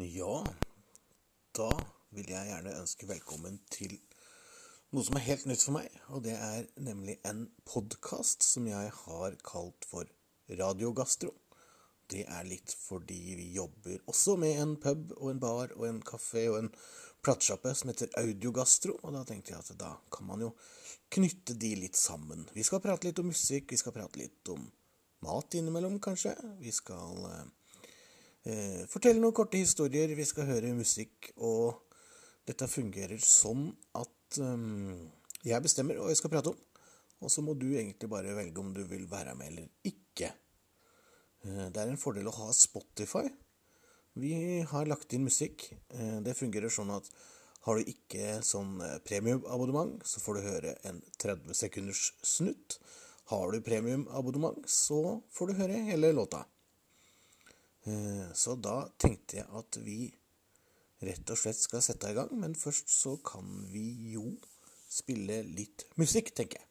Ja, da vil jeg gjerne ønske velkommen til noe som er helt nytt for meg. Og det er nemlig en podkast som jeg har kalt for Radiogastro. Det er litt fordi vi jobber også med en pub og en bar og en kafé og en platesjappe som heter Audiogastro. Og da tenkte jeg at da kan man jo knytte de litt sammen. Vi skal prate litt om musikk, vi skal prate litt om mat innimellom, kanskje. Vi skal eh, fortelle noen korte historier, vi skal høre musikk, og dette fungerer sånn at um, jeg bestemmer hva jeg skal prate om, og så må du egentlig bare velge om du vil være med eller ikke. Eh, det er en fordel å ha Spotify. Vi har lagt inn musikk. Eh, det fungerer sånn at har du ikke sånn premiumabonnement, så får du høre en 30 sekunders snutt. Har du premiumabonnement, så får du høre hele låta. Eh, så da tenkte jeg at vi rett og slett skal sette i gang, men først så kan vi jo spille litt musikk, tenker jeg.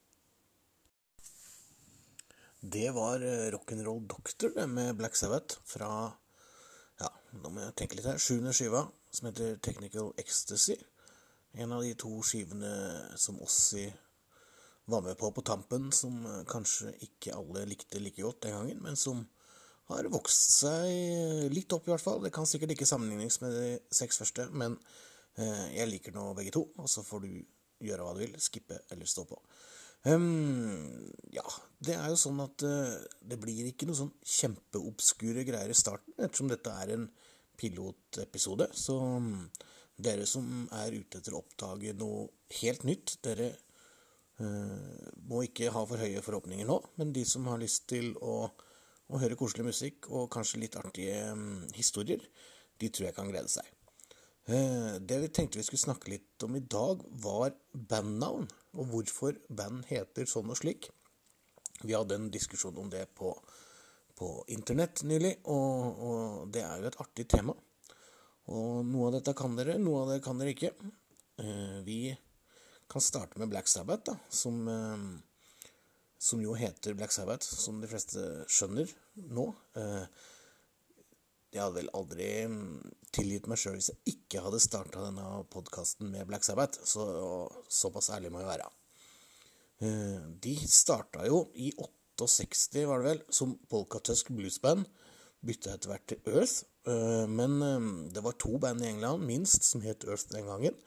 Det var eh, Rock'n'Roll Doctor med Black Sabbath fra ja, nå må jeg tenke litt her. Sjuende skiva, som heter Technical Ecstasy. En av de to skivene som Ossi var med på på tampen, som eh, kanskje ikke alle likte like godt den gangen, men som har vokst seg litt opp, i hvert fall. Det kan sikkert ikke sammenlignes med de seks første, men eh, jeg liker nå begge to. Og så får du gjøre hva du vil. Skippe eller stå på. Um, ja, det er jo sånn at uh, det blir ikke noe sånn kjempeobskure greier i starten, ettersom dette er en pilotepisode. Så um, dere som er ute etter å oppdage noe helt nytt, dere uh, må ikke ha for høye forhåpninger nå. Men de som har lyst til å og høre koselig musikk og kanskje litt artige um, historier, de tror jeg kan glede seg. Uh, det vi tenkte vi skulle snakke litt om i dag, var bandnavn, og hvorfor band heter sånn og slik. Vi hadde en diskusjon om det på, på internett nylig, og, og, det er jo et artig tema. Og noe av dette kan dere, noe av det kan dere ikke. Uh, vi kan starte med Black Sabbath, da, som uh, som jo heter Black Sabbath, som de fleste skjønner nå. Eh, jeg hadde vel aldri mm, tilgitt meg sjøl hvis jeg ikke hadde starta denne podkasten med Black Sabbath, så såpass ærlig må jeg være. Eh, de starta jo i 68, var det vel, som Polkatusk Bluesband. Bytta etter hvert til Earth, eh, men det var to band i England, minst, som het Earth den gangen.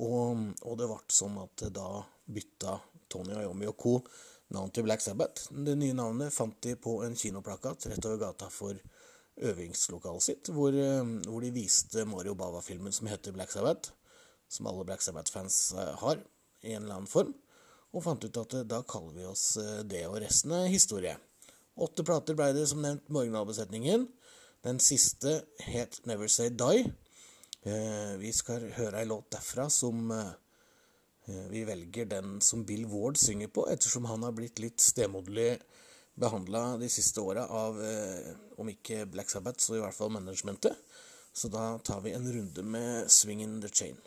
Og, og det ble sånn at da bytta Tony Iommi og co navn til Black Sabbath. Det nye navnet fant de på en kinoplakat rett over gata for øvingslokalet sitt, hvor, eh, hvor de viste Mario Bava-filmen som heter Black Sabbath, som alle Black Sabbath-fans eh, har, i en eller annen form, og fant ut at eh, da kaller vi oss det, og resten er historie. Åtte plater ble det som nevnt med originalbesetningen. Den siste het Never Say Die. Vi skal høre ei låt derfra som vi velger den som Bill Ward synger på, ettersom han har blitt litt stemoderlig behandla de siste åra av, eh, om ikke Black Sabbath, så i hvert fall managementet. Så da tar vi en runde med 'Swing in the Chain'.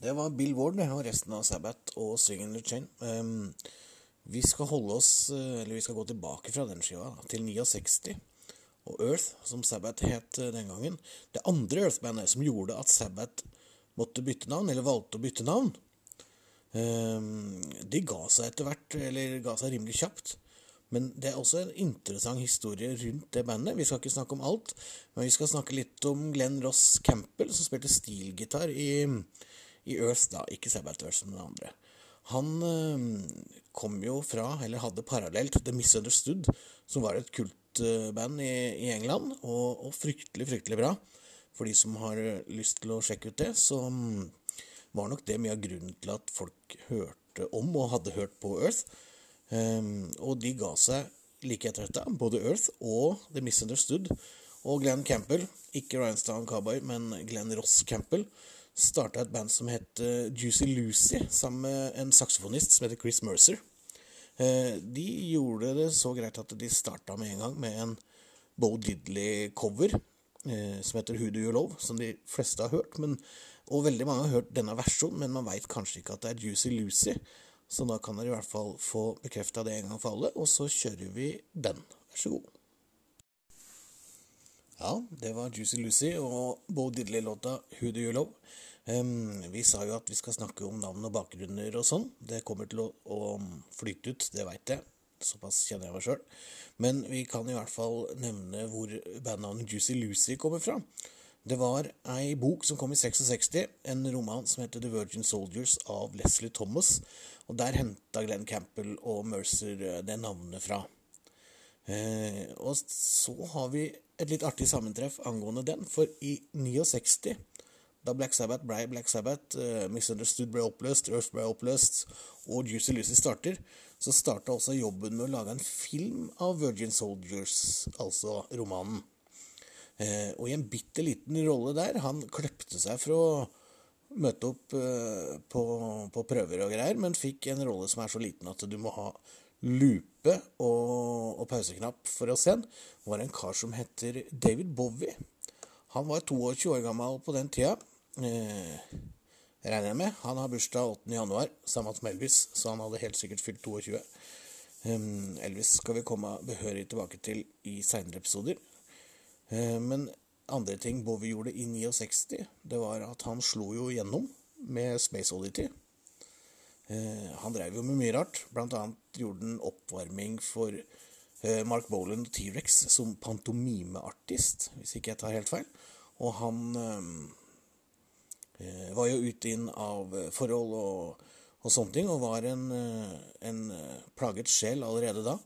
Det var Bill Ward og resten av Sabbath og 'Swing in the Chain'. Um, vi skal holde oss, eh, eller vi skal gå tilbake fra den skiva til 69. Og Earth, som Sabbath het den gangen. Det andre Earth-bandet som gjorde at Sabbath måtte bytte navn, eller valgte å bytte navn, ehm, de ga seg etter hvert, eller ga seg rimelig kjapt. Men det er også en interessant historie rundt det bandet. Vi skal ikke snakke om alt, men vi skal snakke litt om Glenn Ross Campbell, som spilte stilgitar i, i Earth, da, ikke Sabbath Earth som den andre. Han øh, kom jo fra, eller hadde parallelt The Misunderstood, som var et kultband i, i England, og, og fryktelig, fryktelig bra for de som har lyst til å sjekke ut det, så mm, var nok det mye av grunnen til at folk hørte om og hadde hørt på Earth. Um, og de ga seg like etter dette, både Earth og The Misunderstood. Og Glenn Campbell, ikke Ryanstown Cowboy, men Glenn Ross Campbell, starta et band som het Juicy Lucy, sammen med en saksofonist som heter Chris Mercer. Uh, de gjorde det så greit at de starta med en gang med en Bo Diddley-cover eh, som heter Who Do You Love, som de fleste har hørt. Men, og veldig mange har hørt denne versjonen, men man veit kanskje ikke at det er Juicy Lucy. Så da kan dere i hvert fall få bekrefta det en gang for alle, og så kjører vi den. Vær så god. Ja, det var Juicy Lucy og Bo Diddley-låta Who Do You Love. Um, vi sa jo at vi skal snakke om navn og bakgrunner og sånn. Det kommer til å, å flyte ut, det veit jeg. Såpass kjenner jeg meg sjøl. Men vi kan i hvert fall nevne hvor bandnavnet Juicy Lucy kommer fra. Det var ei bok som kom i 66, en roman som heter The Virgin Soldiers av Leslie Thomas. Og der henta Glenn Campbell og Mercer eh, det navnet fra. Eh, og så har vi et litt artig sammentreff angående den, for i 69, da Black Sabbath ble Black Sabbath, uh, Misunderstood ble oppløst, Earth ble oppløst, og Juicy Lucy starter, så starta også jobben med å lage en film av Virgin Soldiers, altså romanen. Uh, og i en bitte liten rolle der, han kløpte seg for å møte opp uh, på, på prøver og greier, men fikk en rolle som er så liten at du må ha lupe og, og pauseknapp for å se den, var en kar som heter David Bowie. Han var 22 år gammel på den tida. Eh, regner jeg med. Han har bursdag 8. januar, samme som Elvis, så han hadde helt sikkert fylt 22. Um, Elvis skal vi komme behørig tilbake til i seinere episoder. Uh, men andre ting Bowie gjorde i 69, det var at han slo jo gjennom med Space Oddity. Uh, han drev jo med mye rart. Blant annet gjorde han oppvarming for uh, Mark Boland og T-rex som pantomimeartist, hvis ikke jeg tar helt feil. Og han eh, var jo ute inn av forhold og, og sånne ting, og var en, en, plaget sjel allerede da.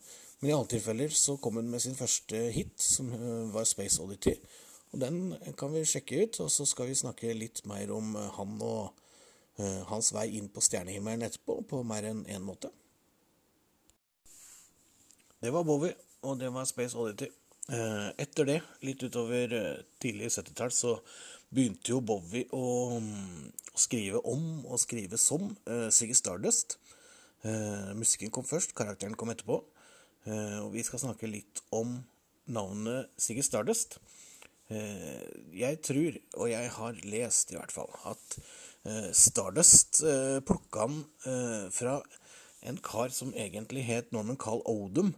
Men i alle tilfeller så kom hun med sin første hit, som var Space Oddity. Og den kan vi sjekke ut, og så skal vi snakke litt mer om han og Eh, hans vei inn på stjernehimmelen etterpå på mer enn én en måte. Det var Bowie, og det var Space Oddity. Eh, etter det, litt utover eh, tidlig 70-tall, så begynte jo Bowie å, å, skrive om og skrive som uh, Siggy Stardust. Uh, musikken kom først, karakteren kom etterpå. Uh, og vi skal snakke litt om navnet Siggy Stardust. jeg tror, og jeg har lest i hvert fall, at Eh, Stardust uh, plukka han eh, fra en kar som egentlig het Norman Carl Odom,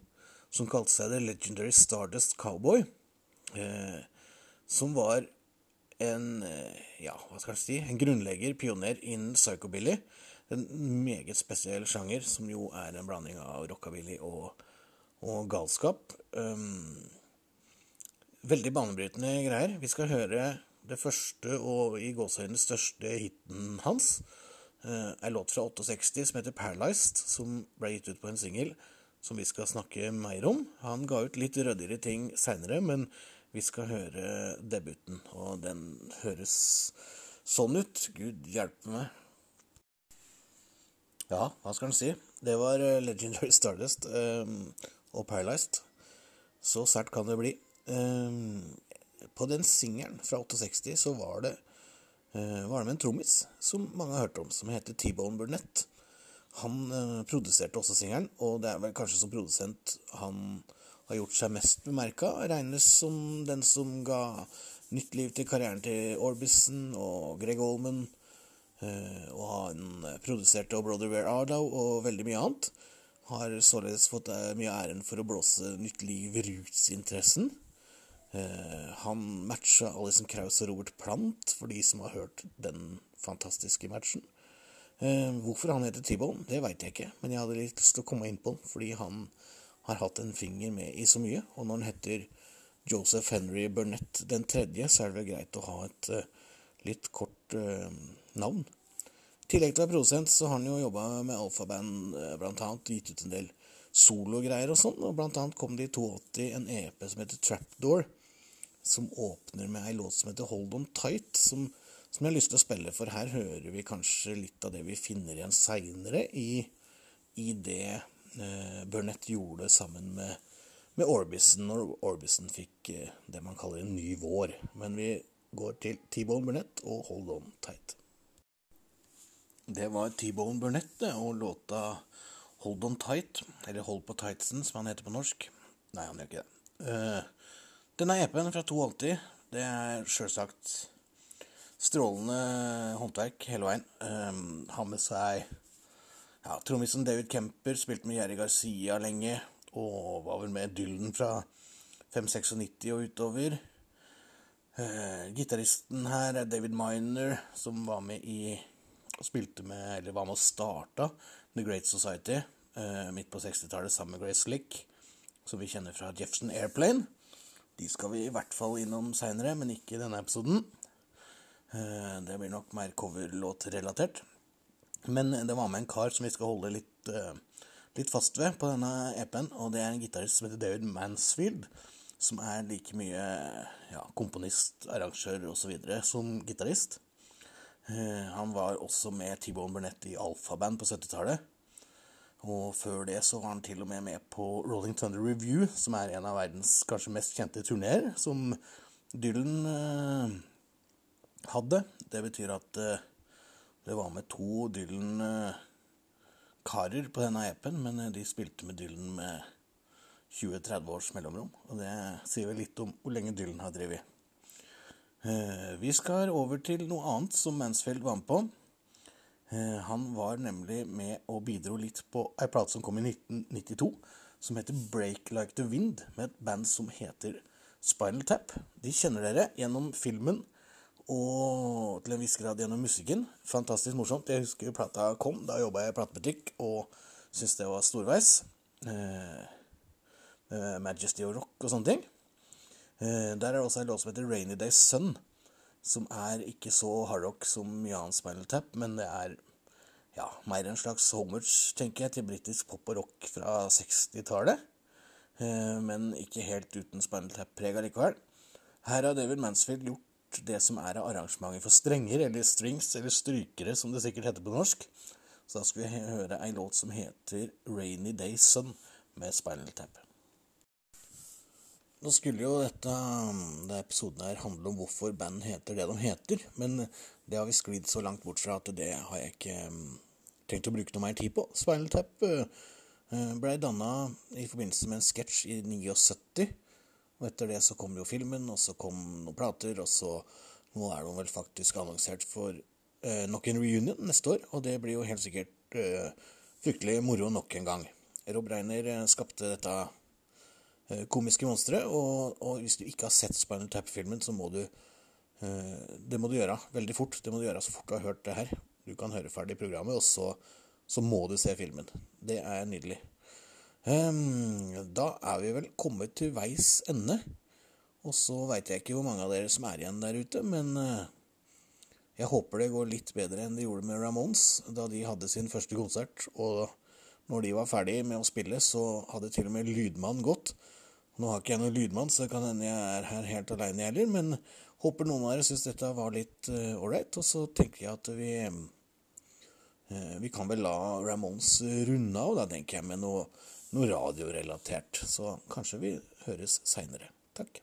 som kalte seg The Legendary Stardust Cowboy. Som var en ja, hva skal jeg si, en grunnlegger, pioner innen psychobilly. En meget spesiell sjanger, som jo er en blanding av rockabilly og, og galskap. Um, veldig banebrytende greier. Vi skal høre det første og i gåseøynene største hiten hans Uh, en låt fra 68 som heter 'Paralyzed', som ble gitt ut på en singel som vi skal snakke mer om. Han ga ut litt røddigere ting seinere, men vi skal høre debuten, og den høres sånn ut. Gud hjelpe meg. Ja, hva skal en si? Det var eh, Legendary Stardust um, og Paralyzed. Så sært kan det bli. Um, på den singelen fra 68 så var det, uh, var det med en trommis som mange har hørt om, som heter T-Bone Burnett. Han uh, produserte også singelen, og det er vel kanskje som produsent han har gjort seg mest bemerka. Regnes som den som ga nytt liv til karrieren til Orbison og Greg Olman. Uh, og han produserte og Brother Wear Ardow og veldig mye annet. Har således fått mye æren for å blåse nytt liv i roots-interessen. Eh, han matcha Alison Krauss og Robert Plant, for de som har hørt den fantastiske matchen. Eh, hvorfor han heter T-Bone, det veit jeg ikke, men jeg hadde litt lyst til å komme inn på den, fordi han har hatt en finger med i så mye. Og når han heter Joseph Henry Burnett den tredje, så er det vel greit å ha et uh, litt kort uh, navn. I tillegg til å være produsent, så har han jo jobba med alfaband, uh, blant annet, gitt ut en del sologreier og sånn, og blant annet kom det i 82 en EP som heter Trapdoor som åpner med ei låt som heter Hold On Tight, som, som, jeg har lyst til å spille, for her hører vi kanskje litt av det vi finner igjen seinere i, i, det eh, Burnett gjorde sammen med, med Orbison, når Orbison fikk eh, det man kaller en ny vår. Men vi går til T-Bone Burnett og Hold On Tight. Det var T-Bone Burnett og låta Hold On Tight, eller Hold på Tightsen, som han heter på norsk. Nei, han gjør ikke det. Uh, denne EP-en fra 82, det er sjølsagt strålende håndverk hele veien. Um, har med seg ja, trommisen David Kemper, spilte med Jerry Garcia lenge, og var vel med Dylan fra 596 og utover. Uh, gitaristen her er David Miner, som var med i og spilte med, eller var med og starta The Great Society uh, midt på 60-tallet sammen med Grace Slick, som vi kjenner fra Jefferson Airplane. De skal vi i hvert fall innom seinere, men ikke i denne episoden. Uh, det blir nok mer coverlåtrelatert. Men det var med en kar som vi skal holde litt, litt fast ved på denne EP-en, og det er en gitarist som heter David Mansfield som er like mye ja, komponist, arrangør osv. som gitarist. Eh, han var også med T-Bone Burnett i Alfaband på 70-tallet. Og før det så var han til og med med på Rolling Thunder Review, som er en av verdens kanskje mest kjente turneer, som Dylan eh, hadde. Det betyr at eh, det var med to Dylan-karer på denne EP-en, men eh, de spilte med Dylan med 20-30 års mellomrom. Og det sier vel litt om hvor lenge Dylan har drevet. Eh, vi skal over til noe annet som Mansfield var med på. Eh, han var nemlig med og bidro litt på ei plate som kom i 1992, som heter Break Like The Wind, med et band som heter Spinal Tap. De kjenner dere gjennom filmen og til en viss grad gjennom musikken. Fantastisk morsomt. Jeg husker plata kom. Da jobba jeg i platebutikk og syntes det var storveis. Eh, Majesty og Rock og sånne ting. Eh, der er det også en låt som heter Rainy Day Sun, som er ikke så hardrock som Jan Spinal Tap, men det er ja, mer en slags homage, tenker jeg, til britisk pop og rock fra 60-tallet. Eh, men ikke helt uten Spinal Tap-preg allikevel. Her har David Mansfield gjort det som er av arrangementer for strenger, eller strings, eller strykere, som det sikkert heter på norsk. Så da skal vi høre ei låt som heter Rainy Day Sun med Spinal Tap. Nå skulle jo dette, denne episoden her handle om hvorfor band heter det de heter, men det har vi sklidd så langt bort fra at det har jeg ikke um, tenkt å bruke noe mer tid på. Spinal Tap blei ble danna i forbindelse med en sketsj i 79. Og etter det så kom jo filmen, og så kom noen plater, og så nå er de vel faktisk annonsert for eh, nok en reunion neste år, og det blir jo helt sikkert eh, fryktelig moro nok en gang. Rob Reiner skapte dette Eh, komiske monstre. Og, og, hvis du ikke har sett Spinal Tap-filmen, så må du eh, Det må du gjøre veldig fort. Det må du gjøre så fort du har hørt det her. Du kan høre ferdig programmet, og så, så må du se filmen. Det er nydelig. Um, da er vi vel kommet til veis ende. Og så veit jeg ikke hvor mange av dere som er igjen der ute, men uh, jeg håper det går litt bedre enn det gjorde med Ramones da de hadde sin første konsert. Og når de var ferdig med å spille, så hadde til og med lydmannen gått. Nå har ikke jeg noen lydmann, så det kan hende jeg er her helt aleine heller, men håper noen av dere syns dette var litt ålreit. Uh, og så tenker jeg at vi uh, Vi kan vel la Ramones runde av, da, tenker jeg, med noe, noe radiorelatert. Så kanskje vi høres seinere. Takk.